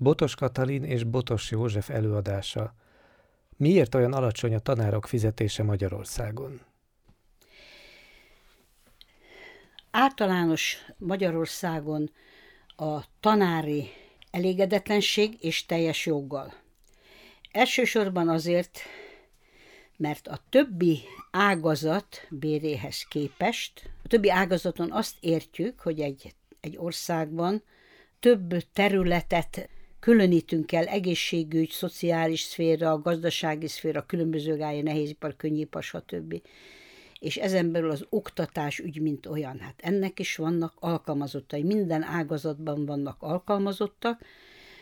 Botos Katalin és Botos József előadása. Miért olyan alacsony a tanárok fizetése Magyarországon? Általános Magyarországon a tanári elégedetlenség és teljes joggal. Elsősorban azért, mert a többi ágazat béréhez képest, a többi ágazaton azt értjük, hogy egy, egy országban több területet különítünk el, egészségügy, szociális szféra, gazdasági szféra, különböző gája, nehézipar, könnyipar, stb. És ezen belül az oktatás ügy, mint olyan. Hát ennek is vannak alkalmazottai. Minden ágazatban vannak alkalmazottak,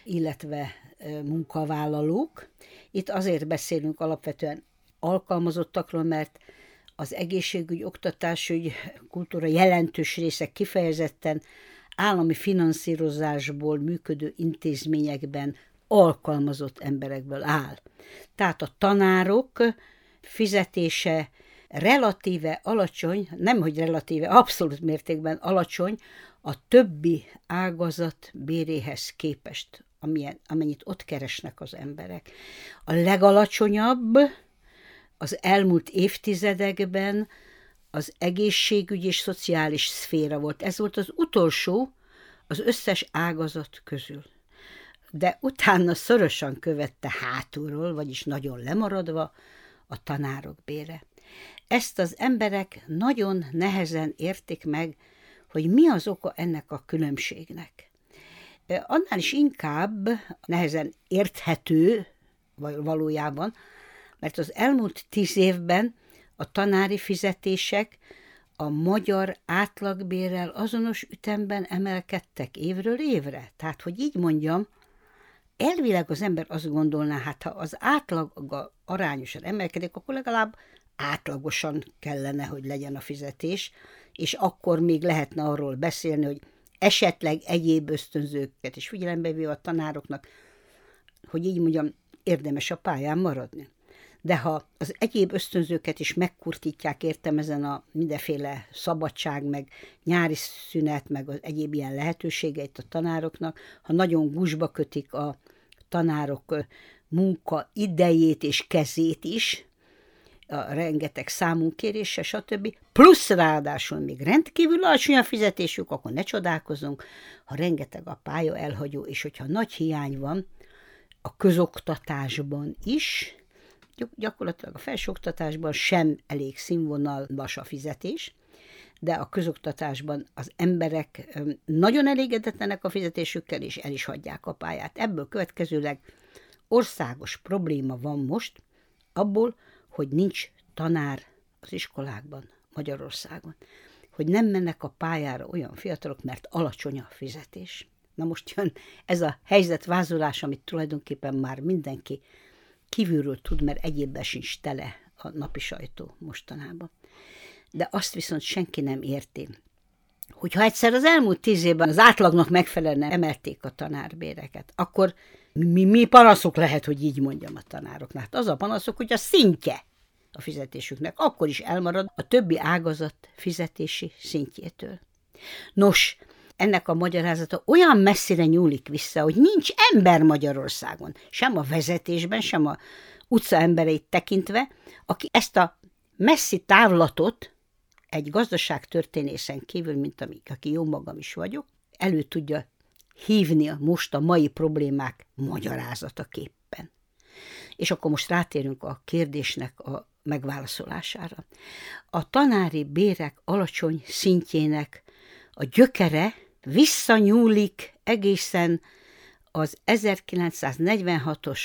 illetve munkavállalók. Itt azért beszélünk alapvetően alkalmazottakról, mert az egészségügy, oktatásügy, kultúra jelentős része kifejezetten állami finanszírozásból működő intézményekben alkalmazott emberekből áll. Tehát a tanárok fizetése relatíve alacsony, nem hogy relatíve, abszolút mértékben alacsony a többi ágazat béréhez képest, amilyen, amennyit ott keresnek az emberek. A legalacsonyabb az elmúlt évtizedekben az egészségügy és szociális szféra volt. Ez volt az utolsó az összes ágazat közül. De utána szorosan követte hátulról, vagyis nagyon lemaradva a tanárok bére. Ezt az emberek nagyon nehezen értik meg, hogy mi az oka ennek a különbségnek. Annál is inkább nehezen érthető valójában, mert az elmúlt tíz évben a tanári fizetések a magyar átlagbérrel azonos ütemben emelkedtek évről évre. Tehát, hogy így mondjam, elvileg az ember azt gondolná, hát ha az átlag arányosan emelkedik, akkor legalább átlagosan kellene, hogy legyen a fizetés, és akkor még lehetne arról beszélni, hogy esetleg egyéb ösztönzőket is figyelembe véve a tanároknak, hogy így mondjam, érdemes a pályán maradni de ha az egyéb ösztönzőket is megkurtítják, értem ezen a mindenféle szabadság, meg nyári szünet, meg az egyéb ilyen lehetőségeit a tanároknak, ha nagyon gusba kötik a tanárok munka idejét és kezét is, a rengeteg számunkérése, stb. Plusz ráadásul még rendkívül alacsony a fizetésük, akkor ne csodálkozunk, ha rengeteg a pálya elhagyó, és hogyha nagy hiány van a közoktatásban is, gyakorlatilag a felsőoktatásban sem elég színvonalas a fizetés, de a közoktatásban az emberek nagyon elégedetlenek a fizetésükkel, és el is hagyják a pályát. Ebből következőleg országos probléma van most abból, hogy nincs tanár az iskolákban Magyarországon. Hogy nem mennek a pályára olyan fiatalok, mert alacsony a fizetés. Na most jön ez a helyzetvázolás, amit tulajdonképpen már mindenki kívülről tud, mert egyébben sincs tele a napi sajtó mostanában. De azt viszont senki nem érti, hogyha egyszer az elmúlt tíz évben az átlagnak megfelelően emelték a tanárbéreket, akkor mi, mi panaszok lehet, hogy így mondjam a tanároknak. Hát az a panaszok, hogy a szintje a fizetésüknek akkor is elmarad a többi ágazat fizetési szintjétől. Nos, ennek a magyarázata olyan messzire nyúlik vissza, hogy nincs ember Magyarországon, sem a vezetésben, sem a utca embereit tekintve, aki ezt a messzi távlatot egy gazdaságtörténészen kívül, mint amik, aki jó magam is vagyok, elő tudja hívni a most a mai problémák magyarázataképpen. És akkor most rátérünk a kérdésnek a megválaszolására. A tanári bérek alacsony szintjének a gyökere visszanyúlik egészen az 1946-os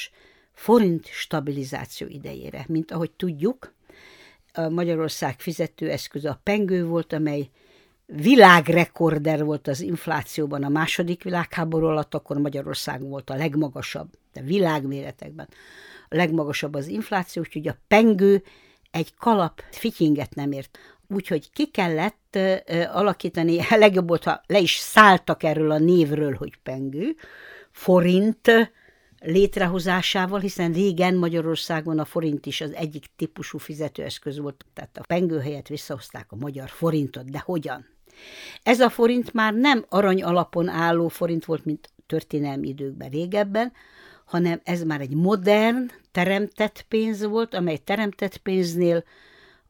forint stabilizáció idejére. Mint ahogy tudjuk, a Magyarország fizetőeszköze a pengő volt, amely világrekorder volt az inflációban a második világháború alatt, akkor Magyarország volt a legmagasabb, de világméretekben a legmagasabb az infláció, úgyhogy a pengő egy kalap fityinget nem ért úgyhogy ki kellett alakítani, legjobb volt, ha le is szálltak erről a névről, hogy pengő, forint létrehozásával, hiszen régen Magyarországon a forint is az egyik típusú fizetőeszköz volt, tehát a pengő helyett visszahozták a magyar forintot, de hogyan? Ez a forint már nem arany alapon álló forint volt, mint történelmi időkben régebben, hanem ez már egy modern, teremtett pénz volt, amely teremtett pénznél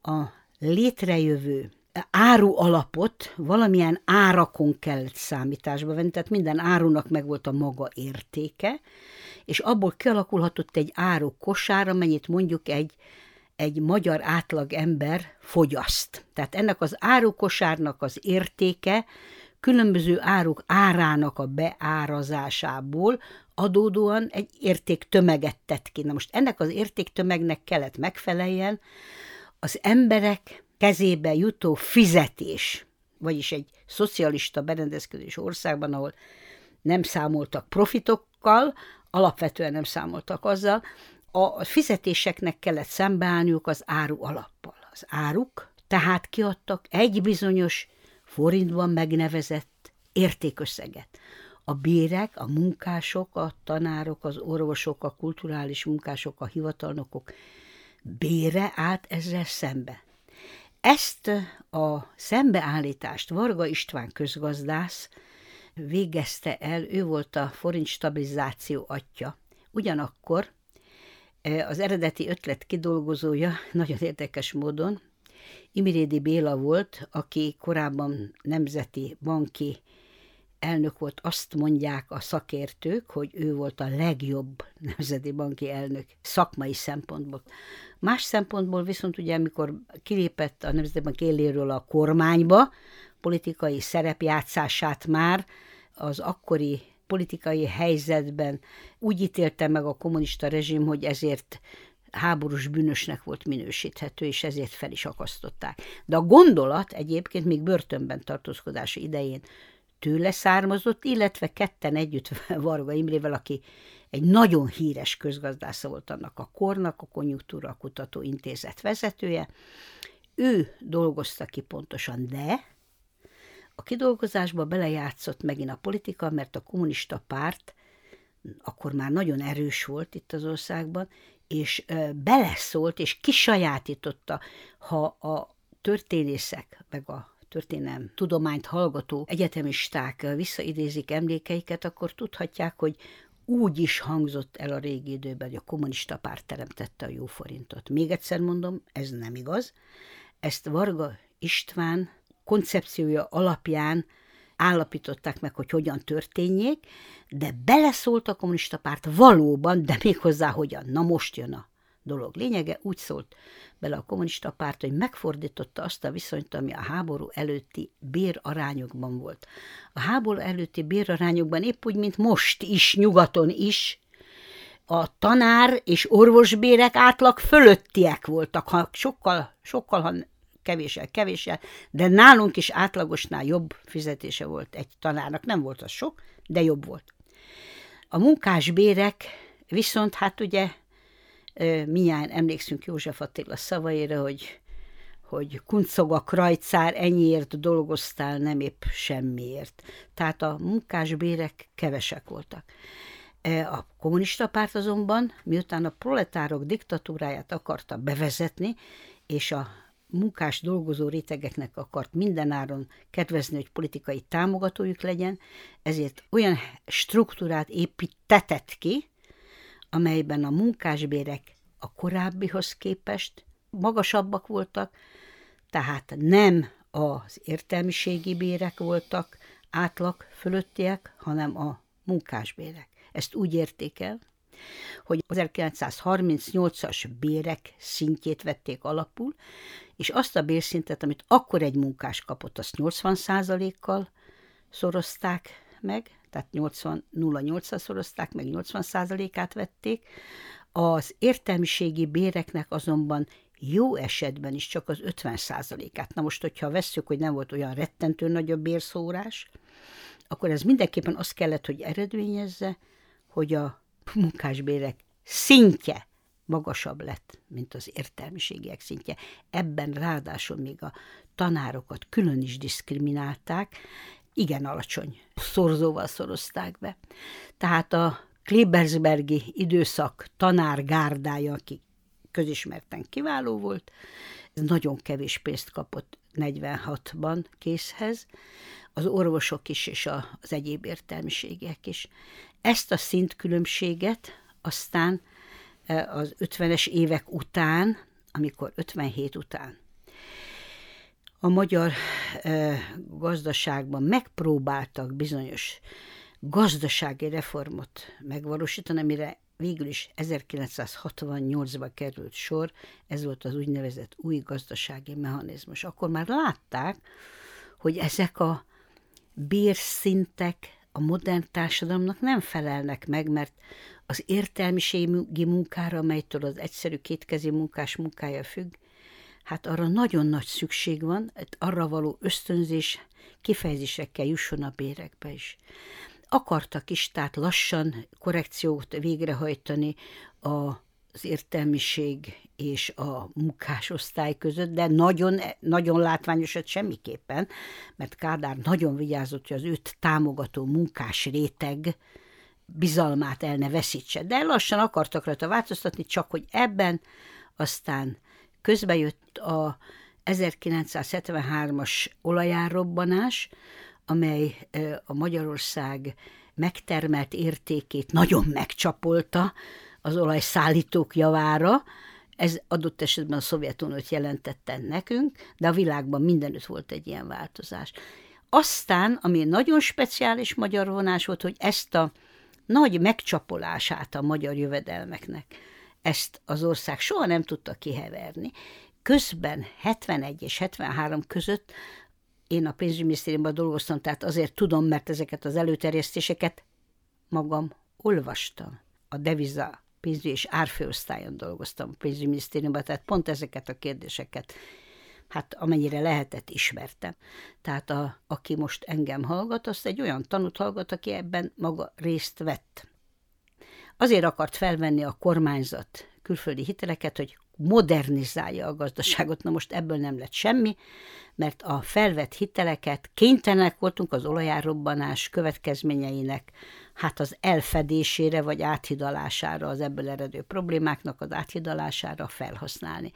a létrejövő áru alapot valamilyen árakon kellett számításba venni, tehát minden árunak megvolt a maga értéke, és abból kialakulhatott egy áru kosár, amennyit mondjuk egy, egy magyar átlag ember fogyaszt. Tehát ennek az árukosárnak az értéke különböző áruk árának a beárazásából adódóan egy értéktömeget tett ki. Na most ennek az értéktömegnek kellett megfeleljen az emberek kezébe jutó fizetés, vagyis egy szocialista berendezkedés országban, ahol nem számoltak profitokkal, alapvetően nem számoltak azzal, a fizetéseknek kellett szembeállniuk az áru alappal. Az áruk tehát kiadtak egy bizonyos forintban megnevezett értékösszeget. A bérek, a munkások, a tanárok, az orvosok, a kulturális munkások, a hivatalnokok bére állt ezzel szembe. Ezt a szembeállítást Varga István közgazdász végezte el, ő volt a forint stabilizáció atya. Ugyanakkor e, az eredeti ötlet kidolgozója nagyon érdekes módon Imirédi Béla volt, aki korábban nemzeti banki elnök volt, azt mondják a szakértők, hogy ő volt a legjobb nemzeti banki elnök szakmai szempontból. Más szempontból viszont ugye, amikor kilépett a Nemzeti Bank éléről a kormányba, politikai szerepjátszását már az akkori politikai helyzetben úgy ítélte meg a kommunista rezsim, hogy ezért háborús bűnösnek volt minősíthető, és ezért fel is akasztották. De a gondolat egyébként még börtönben tartózkodása idején tőle származott, illetve ketten együtt Varga Imrével, aki egy nagyon híres közgazdásza volt annak a kornak, a Konjunktúra Kutató Intézet vezetője. Ő dolgozta ki pontosan, de a kidolgozásba belejátszott megint a politika, mert a kommunista párt akkor már nagyon erős volt itt az országban, és beleszólt, és kisajátította, ha a történészek, meg a történelem tudományt hallgató egyetemisták visszaidézik emlékeiket, akkor tudhatják, hogy úgy is hangzott el a régi időben, hogy a kommunista párt teremtette a jó forintot. Még egyszer mondom, ez nem igaz. Ezt Varga István koncepciója alapján állapították meg, hogy hogyan történjék, de beleszólt a kommunista párt valóban, de méghozzá hogyan. Na most jön a dolog lényege, úgy szólt bele a kommunista párt, hogy megfordította azt a viszonyt, ami a háború előtti bérarányokban volt. A háború előtti bérarányokban épp úgy, mint most is, nyugaton is, a tanár és orvosbérek átlag fölöttiek voltak, ha sokkal, sokkal ha kevéssel, kevéssel, de nálunk is átlagosnál jobb fizetése volt egy tanárnak. Nem volt az sok, de jobb volt. A munkásbérek viszont hát ugye Minyáján emlékszünk József Attila szavaira, hogy, hogy kuncog a krajcár, ennyiért dolgoztál, nem épp semmiért. Tehát a munkásbérek kevesek voltak. A kommunista párt azonban, miután a proletárok diktatúráját akarta bevezetni, és a munkás dolgozó rétegeknek akart mindenáron kedvezni, hogy politikai támogatójuk legyen, ezért olyan struktúrát építetett ki, amelyben a munkásbérek a korábbihoz képest magasabbak voltak, tehát nem az értelmiségi bérek voltak átlag fölöttiek, hanem a munkásbérek. Ezt úgy érték el, hogy 1938-as bérek szintjét vették alapul, és azt a bérszintet, amit akkor egy munkás kapott, azt 80%-kal szorozták meg, tehát 80, 0,8-szal szorozták, meg 80%-át vették. Az értelmiségi béreknek azonban jó esetben is csak az 50%-át. Na most, hogyha vesszük, hogy nem volt olyan rettentő nagy a bérszórás, akkor ez mindenképpen azt kellett, hogy eredményezze, hogy a munkásbérek szintje magasabb lett, mint az értelmiségiek szintje. Ebben ráadásul még a tanárokat külön is diszkriminálták, igen alacsony szorzóval szorozták be. Tehát a Klebersbergi időszak tanárgárdája, aki közismerten kiváló volt, nagyon kevés pénzt kapott 46-ban készhez. az orvosok is és az egyéb értelmiségek is. Ezt a szintkülönbséget aztán az 50-es évek után, amikor 57 után a magyar gazdaságban megpróbáltak bizonyos gazdasági reformot megvalósítani, amire végül is 1968-ban került sor, ez volt az úgynevezett új gazdasági mechanizmus. Akkor már látták, hogy ezek a bérszintek a modern társadalomnak nem felelnek meg, mert az értelmiségi munkára, amelytől az egyszerű kétkezi munkás munkája függ, hát arra nagyon nagy szükség van, arra való ösztönzés kifejezésekkel jusson a bérekbe is. Akartak is, tehát lassan korrekciót végrehajtani a az értelmiség és a munkásosztály között, de nagyon, nagyon látványosat semmiképpen, mert Kádár nagyon vigyázott, hogy az őt támogató munkás réteg bizalmát el ne veszítse. De lassan akartak rajta változtatni, csak hogy ebben aztán közbe jött a 1973-as olajárrobbanás, amely a Magyarország megtermelt értékét nagyon megcsapolta az olajszállítók javára, ez adott esetben a Szovjetuniót jelentette nekünk, de a világban mindenütt volt egy ilyen változás. Aztán, ami nagyon speciális magyar vonás volt, hogy ezt a nagy megcsapolását a magyar jövedelmeknek, ezt az ország soha nem tudta kiheverni. Közben 71 és 73 között én a pénzügyminisztériumban dolgoztam, tehát azért tudom, mert ezeket az előterjesztéseket magam olvastam. A deviza pénzügyi és árfőosztályon dolgoztam a pénzügyminisztériumban, tehát pont ezeket a kérdéseket, hát amennyire lehetett, ismertem. Tehát a, aki most engem hallgat, azt egy olyan tanút hallgat, aki ebben maga részt vett. Azért akart felvenni a kormányzat külföldi hiteleket, hogy modernizálja a gazdaságot. Na most ebből nem lett semmi, mert a felvett hiteleket kénytelenek voltunk az olajárrobbanás következményeinek hát az elfedésére vagy áthidalására, az ebből eredő problémáknak az áthidalására felhasználni.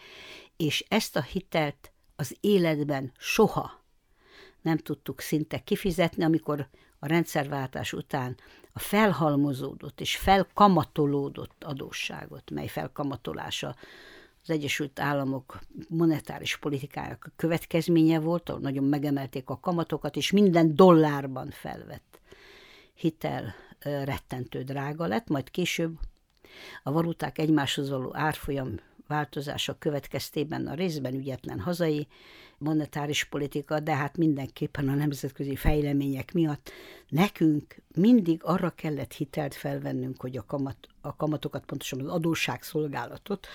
És ezt a hitelt az életben soha nem tudtuk szinte kifizetni, amikor a rendszerváltás után a felhalmozódott és felkamatolódott adósságot, mely felkamatolása az Egyesült Államok monetáris politikájának következménye volt, ahol nagyon megemelték a kamatokat, és minden dollárban felvett hitel rettentő drága lett, majd később a valuták egymáshoz való árfolyam változása következtében a részben ügyetlen hazai monetáris politika, de hát mindenképpen a nemzetközi fejlemények miatt nekünk mindig arra kellett hitelt felvennünk, hogy a, kamat, a kamatokat, pontosan az adósságszolgálatot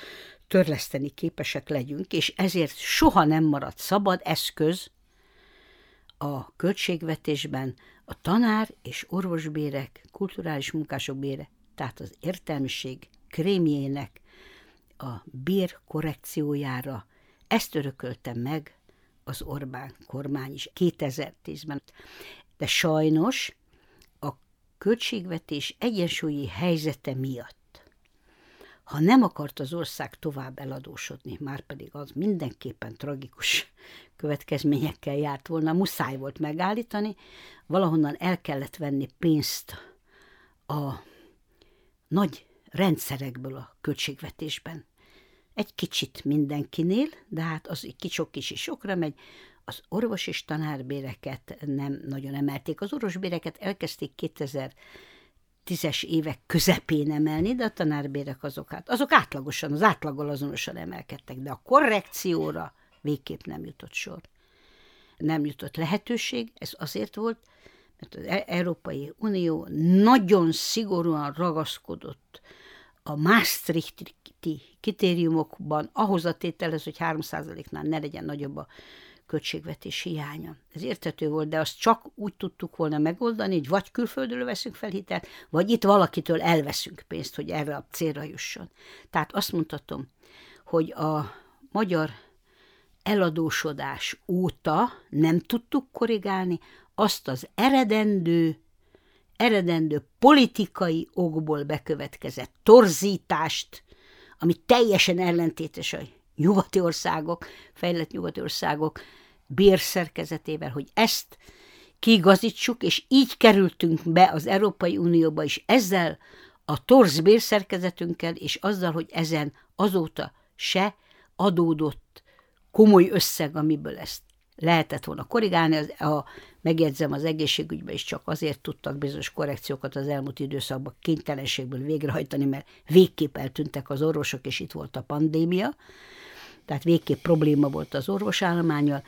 törleszteni képesek legyünk, és ezért soha nem maradt szabad eszköz a költségvetésben a tanár és orvosbérek, kulturális munkások bére, tehát az értelmiség krémjének a bér korrekciójára. Ezt örököltem meg az Orbán kormány is 2010-ben. De sajnos a költségvetés egyensúlyi helyzete miatt ha nem akart az ország tovább eladósodni, már pedig az mindenképpen tragikus következményekkel járt volna, muszáj volt megállítani, valahonnan el kellett venni pénzt a nagy rendszerekből a költségvetésben. Egy kicsit mindenkinél, de hát az kicsok kicsi sokra megy, az orvos és tanárbéreket nem nagyon emelték. Az orvosbéreket elkezdték 2000 tízes évek közepén emelni, de a tanárbérek azok, hát, azok átlagosan, az átlaggal azonosan emelkedtek, de a korrekcióra végképp nem jutott sor. Nem jutott lehetőség, ez azért volt, mert az e- Európai Unió nagyon szigorúan ragaszkodott a Maastrichti kritériumokban ahhoz a tételhez, hogy 3%-nál ne legyen nagyobb a költségvetés hiánya. Ez értető volt, de azt csak úgy tudtuk volna megoldani, hogy vagy külföldről veszünk fel hitelt, vagy itt valakitől elveszünk pénzt, hogy erre a célra jusson. Tehát azt mondhatom, hogy a magyar eladósodás óta nem tudtuk korrigálni azt az eredendő, eredendő politikai okból bekövetkezett torzítást, ami teljesen ellentétes a nyugati országok, fejlett nyugati országok bérszerkezetével, hogy ezt kiigazítsuk, és így kerültünk be az Európai Unióba is ezzel a torz bérszerkezetünkkel, és azzal, hogy ezen azóta se adódott komoly összeg, amiből ezt lehetett volna korrigálni. Az, a, megjegyzem, az egészségügyben is csak azért tudtak bizonyos korrekciókat az elmúlt időszakban kénytelenségből végrehajtani, mert végképp eltűntek az orvosok, és itt volt a pandémia. Tehát végképp probléma volt az orvosállományal,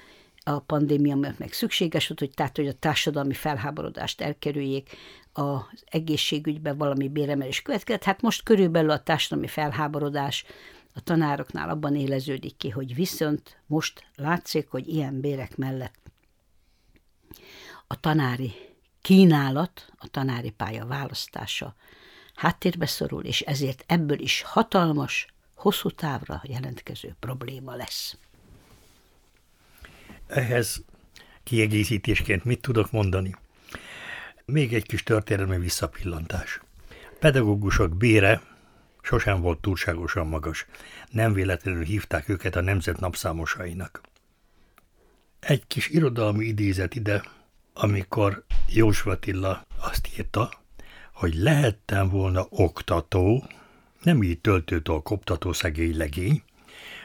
a pandémia miatt meg szükséges volt, hogy tehát, hogy a társadalmi felháborodást elkerüljék, az egészségügyben valami béremelés következett. Hát most körülbelül a társadalmi felháborodás a tanároknál abban éleződik ki, hogy viszont most látszik, hogy ilyen bérek mellett a tanári kínálat, a tanári pálya választása háttérbe szorul, és ezért ebből is hatalmas, hosszú távra jelentkező probléma lesz. Ehhez kiegészítésként mit tudok mondani? Még egy kis történelmi visszapillantás. Pedagógusok bére sosem volt túlságosan magas. Nem véletlenül hívták őket a nemzet napszámosainak. Egy kis irodalmi idézet ide, amikor József Attila azt írta, hogy lehettem volna oktató, nem így töltőtől koptató szegény legény,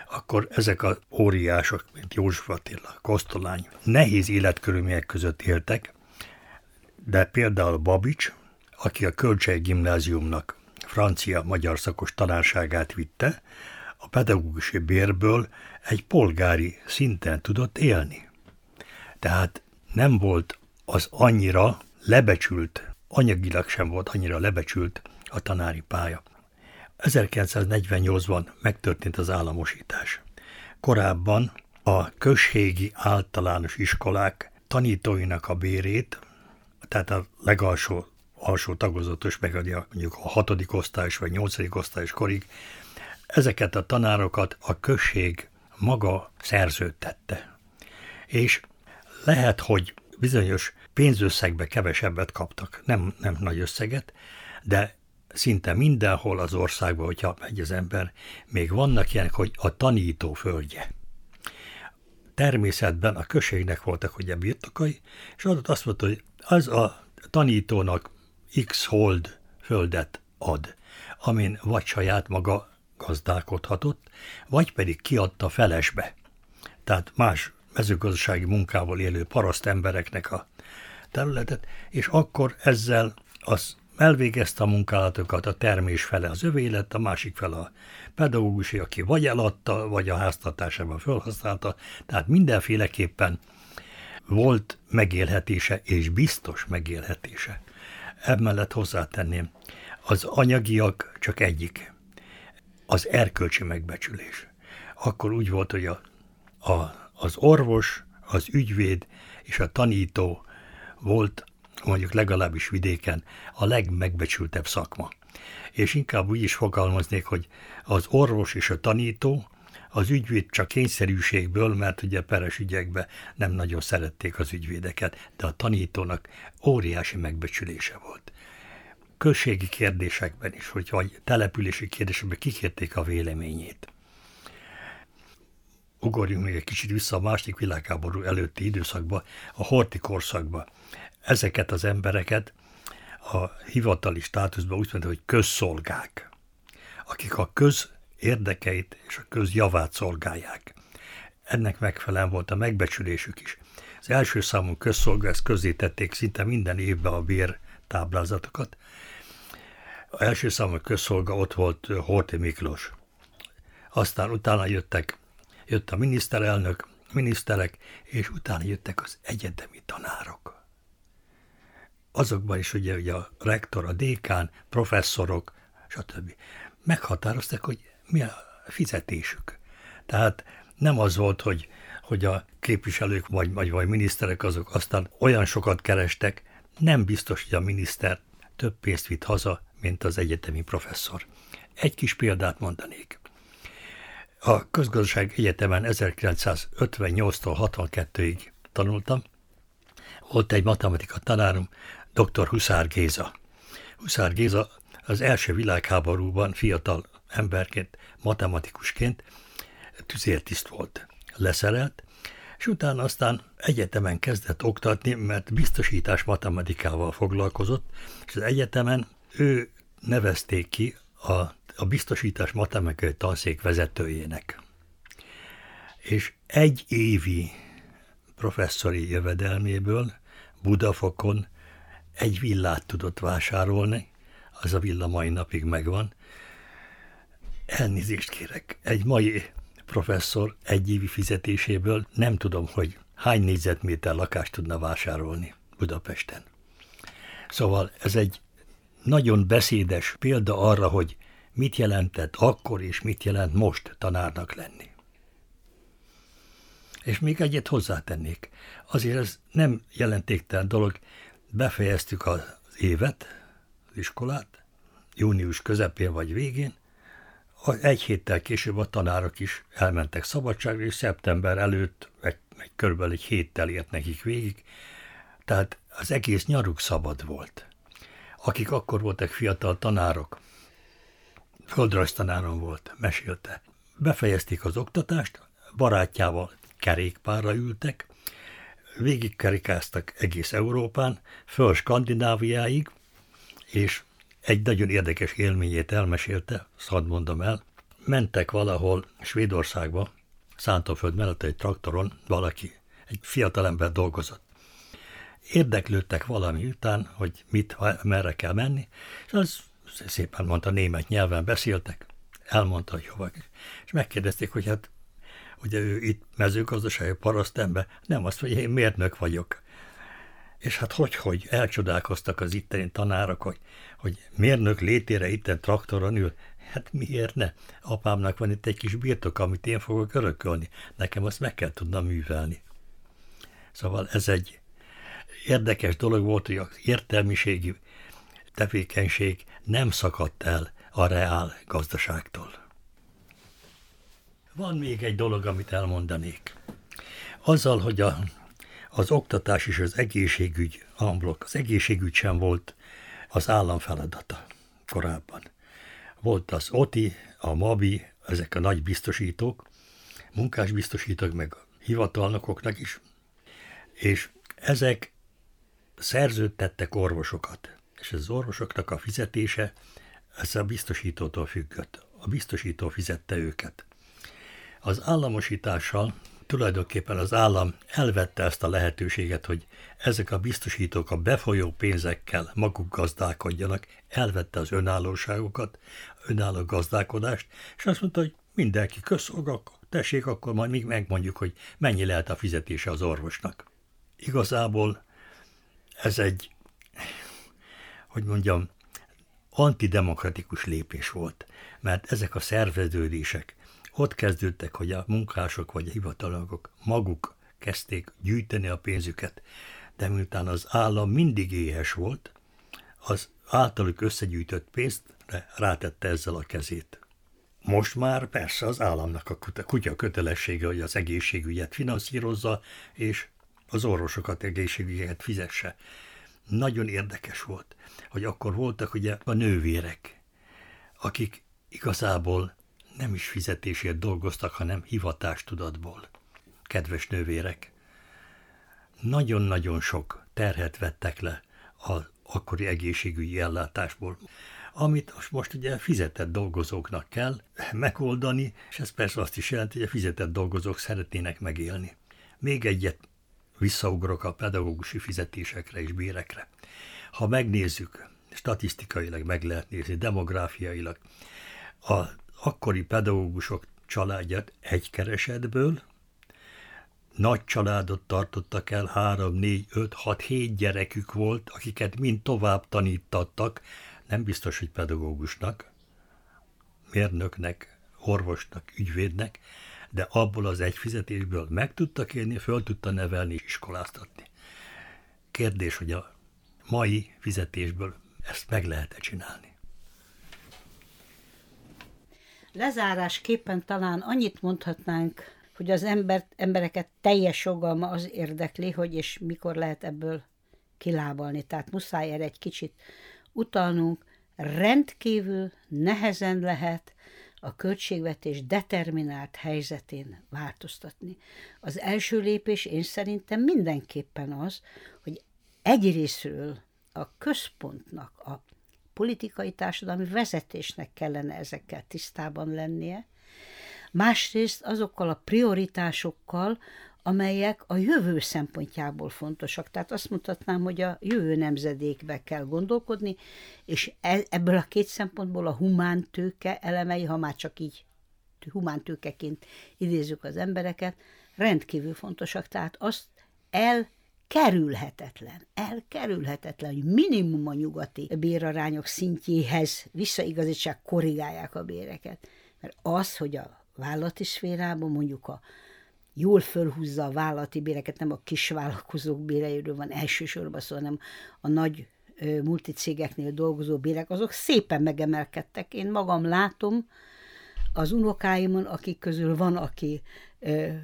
akkor ezek a óriások, mint József Attila, Kosztolány, nehéz életkörülmények között éltek, de például Babics, aki a Kölcsei Gimnáziumnak francia-magyar szakos tanárságát vitte, a pedagógusi bérből egy polgári szinten tudott élni. Tehát nem volt az annyira lebecsült, anyagilag sem volt annyira lebecsült a tanári pálya. 1948-ban megtörtént az államosítás. Korábban a községi általános iskolák tanítóinak a bérét, tehát a legalsó alsó tagozatos, meg mondjuk a hatodik osztályos vagy nyolcadik osztályos korig, ezeket a tanárokat a község maga szerződtette. És lehet, hogy bizonyos pénzösszegbe kevesebbet kaptak, nem, nem nagy összeget, de szinte mindenhol az országban, hogyha megy az ember, még vannak ilyenek, hogy a tanító földje. Természetben a községnek voltak ugye birtokai, és adott azt mondta, hogy az a tanítónak x hold földet ad, amin vagy saját maga gazdálkodhatott, vagy pedig kiadta felesbe. Tehát más mezőgazdasági munkával élő paraszt embereknek a területet, és akkor ezzel az elvégezte a munkálatokat, a termés fele az övé lett, a másik fele a pedagógusi, aki vagy eladta, vagy a háztartásában felhasználta, tehát mindenféleképpen volt megélhetése, és biztos megélhetése. Emellett hozzátenném, az anyagiak csak egyik, az erkölcsi megbecsülés. Akkor úgy volt, hogy a, a, az orvos, az ügyvéd és a tanító volt mondjuk legalábbis vidéken a legmegbecsültebb szakma. És inkább úgy is fogalmaznék, hogy az orvos és a tanító az ügyvéd csak kényszerűségből, mert ugye peres ügyekben nem nagyon szerették az ügyvédeket, de a tanítónak óriási megbecsülése volt. Községi kérdésekben is, hogy vagy települési kérdésekben kikérték a véleményét. Ugorjunk még egy kicsit vissza a második világháború előtti időszakba, a horti korszakba ezeket az embereket a hivatali státuszban úgy mondta, hogy közszolgák, akik a köz érdekeit és a közjavát szolgálják. Ennek megfelelően volt a megbecsülésük is. Az első számú közszolga, ezt közzétették szinte minden évben a bér táblázatokat. A első számú közszolga ott volt Horti Miklós. Aztán utána jöttek, jött a miniszterelnök, miniszterek, és utána jöttek az egyetemi tanárok azokban is ugye, ugye a rektor, a dékán, professzorok, stb. meghatározták, hogy mi a fizetésük. Tehát nem az volt, hogy, hogy a képviselők vagy, vagy, vagy miniszterek azok aztán olyan sokat kerestek, nem biztos, hogy a miniszter több pénzt vitt haza, mint az egyetemi professzor. Egy kis példát mondanék. A Közgazdaság Egyetemen 1958-tól 62-ig tanultam. Volt egy matematika tanárom, dr. Huszár Géza. Huszár Géza az első világháborúban fiatal emberként, matematikusként tüzértiszt volt. Leszerelt, és utána aztán egyetemen kezdett oktatni, mert biztosítás matematikával foglalkozott, és az egyetemen ő nevezték ki a, a biztosítás matematikai tanszék vezetőjének. És egy évi professzori jövedelméből Budafokon egy villát tudott vásárolni, az a villa mai napig megvan. Elnézést kérek, egy mai professzor egy évi fizetéséből nem tudom, hogy hány négyzetméter lakást tudna vásárolni Budapesten. Szóval ez egy nagyon beszédes példa arra, hogy mit jelentett akkor és mit jelent most tanárnak lenni. És még egyet hozzátennék. Azért ez nem jelentéktelen dolog. Befejeztük az évet, az iskolát, június közepén vagy végén, egy héttel később a tanárok is elmentek szabadságra, és szeptember előtt egy, egy körülbelül egy héttel ért nekik végig, tehát az egész nyaruk szabad volt. Akik akkor voltak fiatal tanárok, földrajztanárom volt, mesélte. Befejezték az oktatást, barátjával kerékpárra ültek, végigkerikáztak egész Európán, föl Skandináviáig, és egy nagyon érdekes élményét elmesélte, szad mondom el, mentek valahol Svédországba, Szántóföld mellett egy traktoron valaki, egy fiatalember dolgozott. Érdeklődtek valami után, hogy mit, merre kell menni, és az szépen mondta, német nyelven beszéltek, elmondta, hogy hova. És megkérdezték, hogy hát ugye ő itt mezőgazdasági parasztember, nem azt, hogy én mérnök vagyok. És hát hogy, hogy elcsodálkoztak az itteni tanárok, hogy, hogy mérnök létére itten traktoron ül. Hát miért ne? Apámnak van itt egy kis birtok, amit én fogok örökölni. Nekem azt meg kell tudnom művelni. Szóval ez egy érdekes dolog volt, hogy az értelmiségi tevékenység nem szakadt el a reál gazdaságtól. Van még egy dolog, amit elmondanék. Azzal, hogy a, az oktatás és az egészségügy amblok, az egészségügy sem volt az állam feladata korábban. Volt az OTI, a MABI, ezek a nagy biztosítók, munkásbiztosítók, meg a hivatalnokoknak is, és ezek szerződtettek orvosokat, és az orvosoknak a fizetése ez a biztosítótól függött. A biztosító fizette őket. Az államosítással tulajdonképpen az állam elvette ezt a lehetőséget, hogy ezek a biztosítók a befolyó pénzekkel maguk gazdálkodjanak, elvette az önállóságokat, önálló gazdálkodást, és azt mondta, hogy mindenki közszolgak, tessék, akkor majd még megmondjuk, hogy mennyi lehet a fizetése az orvosnak. Igazából ez egy, hogy mondjam, antidemokratikus lépés volt, mert ezek a szerveződések ott kezdődtek, hogy a munkások vagy a hivatalnokok maguk kezdték gyűjteni a pénzüket, de miután az állam mindig éhes volt, az általuk összegyűjtött pénzt rátette ezzel a kezét. Most már persze az államnak a kutya kötelessége, hogy az egészségügyet finanszírozza, és az orvosokat egészségügyet fizesse. Nagyon érdekes volt, hogy akkor voltak ugye a nővérek, akik igazából nem is fizetésért dolgoztak, hanem hivatástudatból. Kedves nővérek, nagyon-nagyon sok terhet vettek le az akkori egészségügyi ellátásból, amit most ugye fizetett dolgozóknak kell megoldani, és ez persze azt is jelenti, hogy a fizetett dolgozók szeretnének megélni. Még egyet visszaugrok a pedagógusi fizetésekre és bérekre. Ha megnézzük, statisztikailag meg lehet nézni, demográfiailag, a akkori pedagógusok családját egy keresetből, nagy családot tartottak el, három, négy, öt, hat, hét gyerekük volt, akiket mind tovább tanítattak, nem biztos, hogy pedagógusnak, mérnöknek, orvosnak, ügyvédnek, de abból az egy fizetésből meg tudtak élni, föl tudta nevelni és iskoláztatni. Kérdés, hogy a mai fizetésből ezt meg lehet-e csinálni? Lezárásképpen talán annyit mondhatnánk, hogy az ember, embereket teljes jogalma az érdekli, hogy és mikor lehet ebből kilábalni. Tehát muszáj erre egy kicsit utalnunk. Rendkívül nehezen lehet a költségvetés determinált helyzetén változtatni. Az első lépés én szerintem mindenképpen az, hogy egyrésztről a központnak, a politikai társadalmi vezetésnek kellene ezekkel tisztában lennie, másrészt azokkal a prioritásokkal, amelyek a jövő szempontjából fontosak. Tehát azt mutatnám, hogy a jövő nemzedékbe kell gondolkodni, és e, ebből a két szempontból a humántőke elemei, ha már csak így humántőkeként idézzük az embereket, rendkívül fontosak. Tehát azt el kerülhetetlen, elkerülhetetlen, hogy minimum a nyugati bérarányok szintjéhez visszaigazítsák, korrigálják a béreket. Mert az, hogy a vállalati szférában mondjuk a jól fölhúzza a vállalati béreket, nem a kis vállalkozók béreiről van elsősorban szó, hanem a nagy multicégeknél dolgozó bérek, azok szépen megemelkedtek. Én magam látom az unokáimon, akik közül van, aki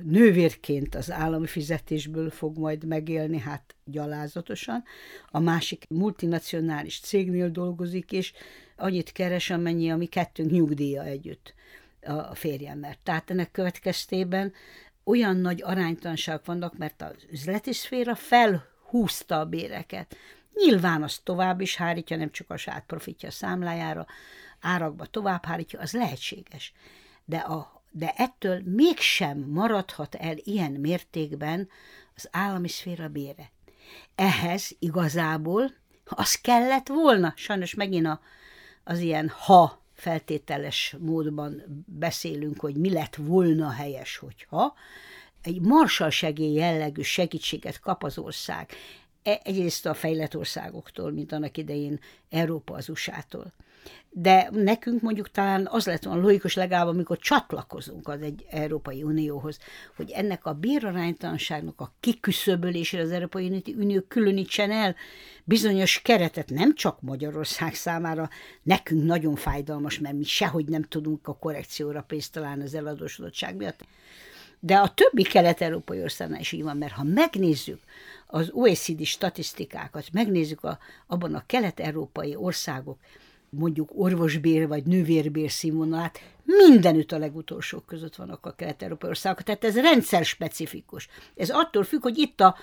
nővérként az állami fizetésből fog majd megélni, hát gyalázatosan. A másik multinacionális cégnél dolgozik, és annyit keres, amennyi a mi kettőnk nyugdíja együtt a férjemmel. Tehát ennek következtében olyan nagy aránytalanság vannak, mert az üzleti szféra felhúzta a béreket. Nyilván az tovább is hárítja, nem csak a saját profitja számlájára, árakba tovább hárítja, az lehetséges. De, a, de ettől mégsem maradhat el ilyen mértékben az állami szféra bére. Ehhez igazából az kellett volna, sajnos megint a, az ilyen ha feltételes módban beszélünk, hogy mi lett volna helyes, hogyha egy marsal segély jellegű segítséget kap az ország. E, egyrészt a fejlett országoktól, mint annak idején Európa az USA-tól de nekünk mondjuk talán az lett volna logikus legalább, amikor csatlakozunk az egy Európai Unióhoz, hogy ennek a béraránytalanságnak a kiküszöbölésére az Európai Unió különítsen el bizonyos keretet, nem csak Magyarország számára, nekünk nagyon fájdalmas, mert mi sehogy nem tudunk a korrekcióra pénzt találni az eladósodottság miatt. De a többi kelet-európai országnál is így van, mert ha megnézzük az OECD statisztikákat, megnézzük a, abban a kelet-európai országok mondjuk orvosbér vagy nővérbér színvonalát, mindenütt a legutolsók között vannak a kelet-európai országok. Tehát ez rendszer specifikus. Ez attól függ, hogy itt a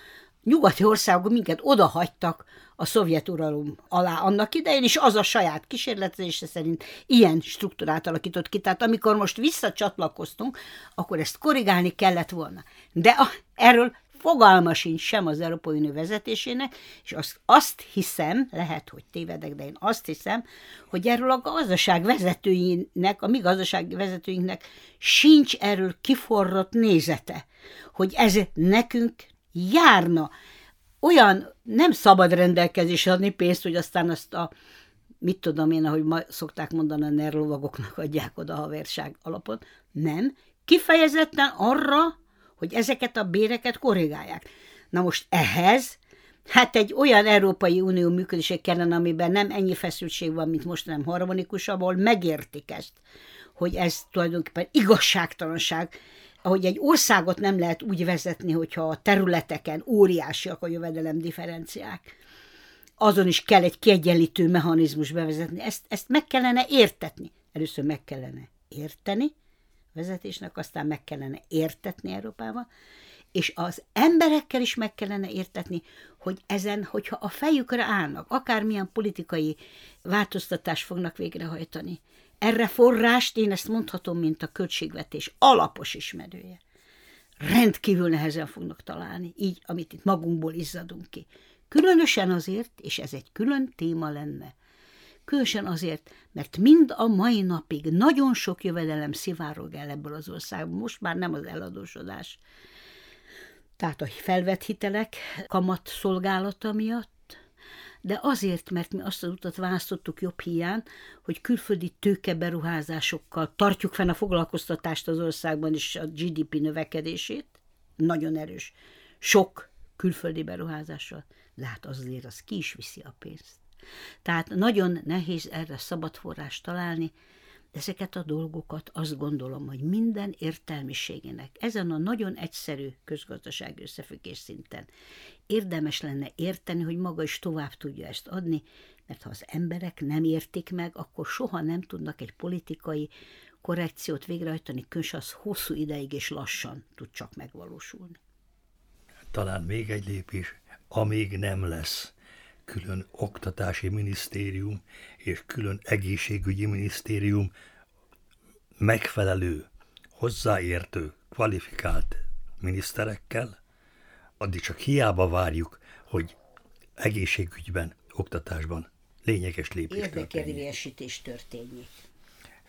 nyugati országok minket odahagytak a szovjet uralom alá annak idején, és az a saját kísérletezése szerint ilyen struktúrát alakított ki. Tehát amikor most visszacsatlakoztunk, akkor ezt korrigálni kellett volna. De a, erről fogalma sincs sem az Európai Unió vezetésének, és azt, azt hiszem, lehet, hogy tévedek, de én azt hiszem, hogy erről a gazdaság vezetőinek, a mi gazdasági vezetőinknek sincs erről kiforrott nézete, hogy ez nekünk járna. Olyan nem szabad rendelkezésre adni pénzt, hogy aztán azt a mit tudom én, ahogy ma szokták mondani, a nerlovagoknak adják oda a haverság alapot. Nem. Kifejezetten arra, hogy ezeket a béreket korrigálják. Na most ehhez, hát egy olyan Európai Unió működése kellene, amiben nem ennyi feszültség van, mint most, nem harmonikus, ahol megértik ezt, hogy ez tulajdonképpen igazságtalanság, ahogy egy országot nem lehet úgy vezetni, hogyha a területeken óriásiak a jövedelem differenciák. Azon is kell egy kiegyenlítő mechanizmus bevezetni. Ezt, ezt meg kellene értetni. Először meg kellene érteni, vezetésnek, aztán meg kellene értetni Európával, és az emberekkel is meg kellene értetni, hogy ezen, hogyha a fejükre állnak, akármilyen politikai változtatást fognak végrehajtani, erre forrást, én ezt mondhatom, mint a költségvetés alapos ismerője. Rendkívül nehezen fognak találni, így, amit itt magunkból izzadunk ki. Különösen azért, és ez egy külön téma lenne, Különösen azért, mert mind a mai napig nagyon sok jövedelem szivárog el ebből az országból, most már nem az eladósodás, tehát a felvett hitelek kamat szolgálata miatt, de azért, mert mi azt az utat választottuk jobb hiány, hogy külföldi tőkeberuházásokkal tartjuk fenn a foglalkoztatást az országban és a GDP növekedését, nagyon erős, sok külföldi beruházással, de hát azért az ki is viszi a pénzt. Tehát nagyon nehéz erre szabad forrás találni, de ezeket a dolgokat azt gondolom, hogy minden értelmiségének ezen a nagyon egyszerű közgazdasági összefüggés szinten érdemes lenne érteni, hogy maga is tovább tudja ezt adni, mert ha az emberek nem értik meg, akkor soha nem tudnak egy politikai korrekciót végrehajtani, kös az hosszú ideig és lassan tud csak megvalósulni. Talán még egy lépés, amíg nem lesz külön oktatási minisztérium és külön egészségügyi minisztérium megfelelő, hozzáértő, kvalifikált miniszterekkel, addig csak hiába várjuk, hogy egészségügyben, oktatásban lényeges lépés Érdekérvényesítés történjék.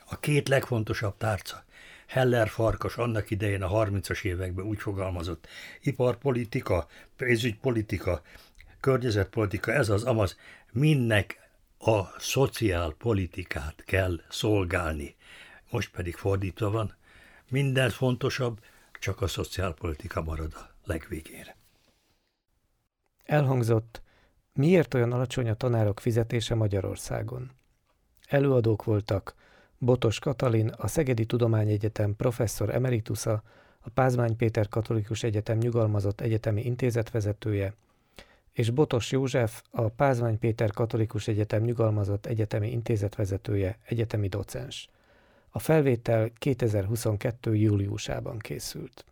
A két legfontosabb tárca, Heller Farkas annak idején a 30-as években úgy fogalmazott, iparpolitika, pénzügypolitika, környezetpolitika, ez az amaz, mindnek a szociálpolitikát kell szolgálni. Most pedig fordítva van, minden fontosabb, csak a szociálpolitika marad a legvégére. Elhangzott, miért olyan alacsony a tanárok fizetése Magyarországon? Előadók voltak Botos Katalin, a Szegedi Tudományegyetem professzor emeritusa, a Pázmány Péter Katolikus Egyetem nyugalmazott egyetemi intézetvezetője, és Botos József, a Pázmány Péter Katolikus Egyetem nyugalmazott egyetemi intézetvezetője, egyetemi docens. A felvétel 2022. júliusában készült.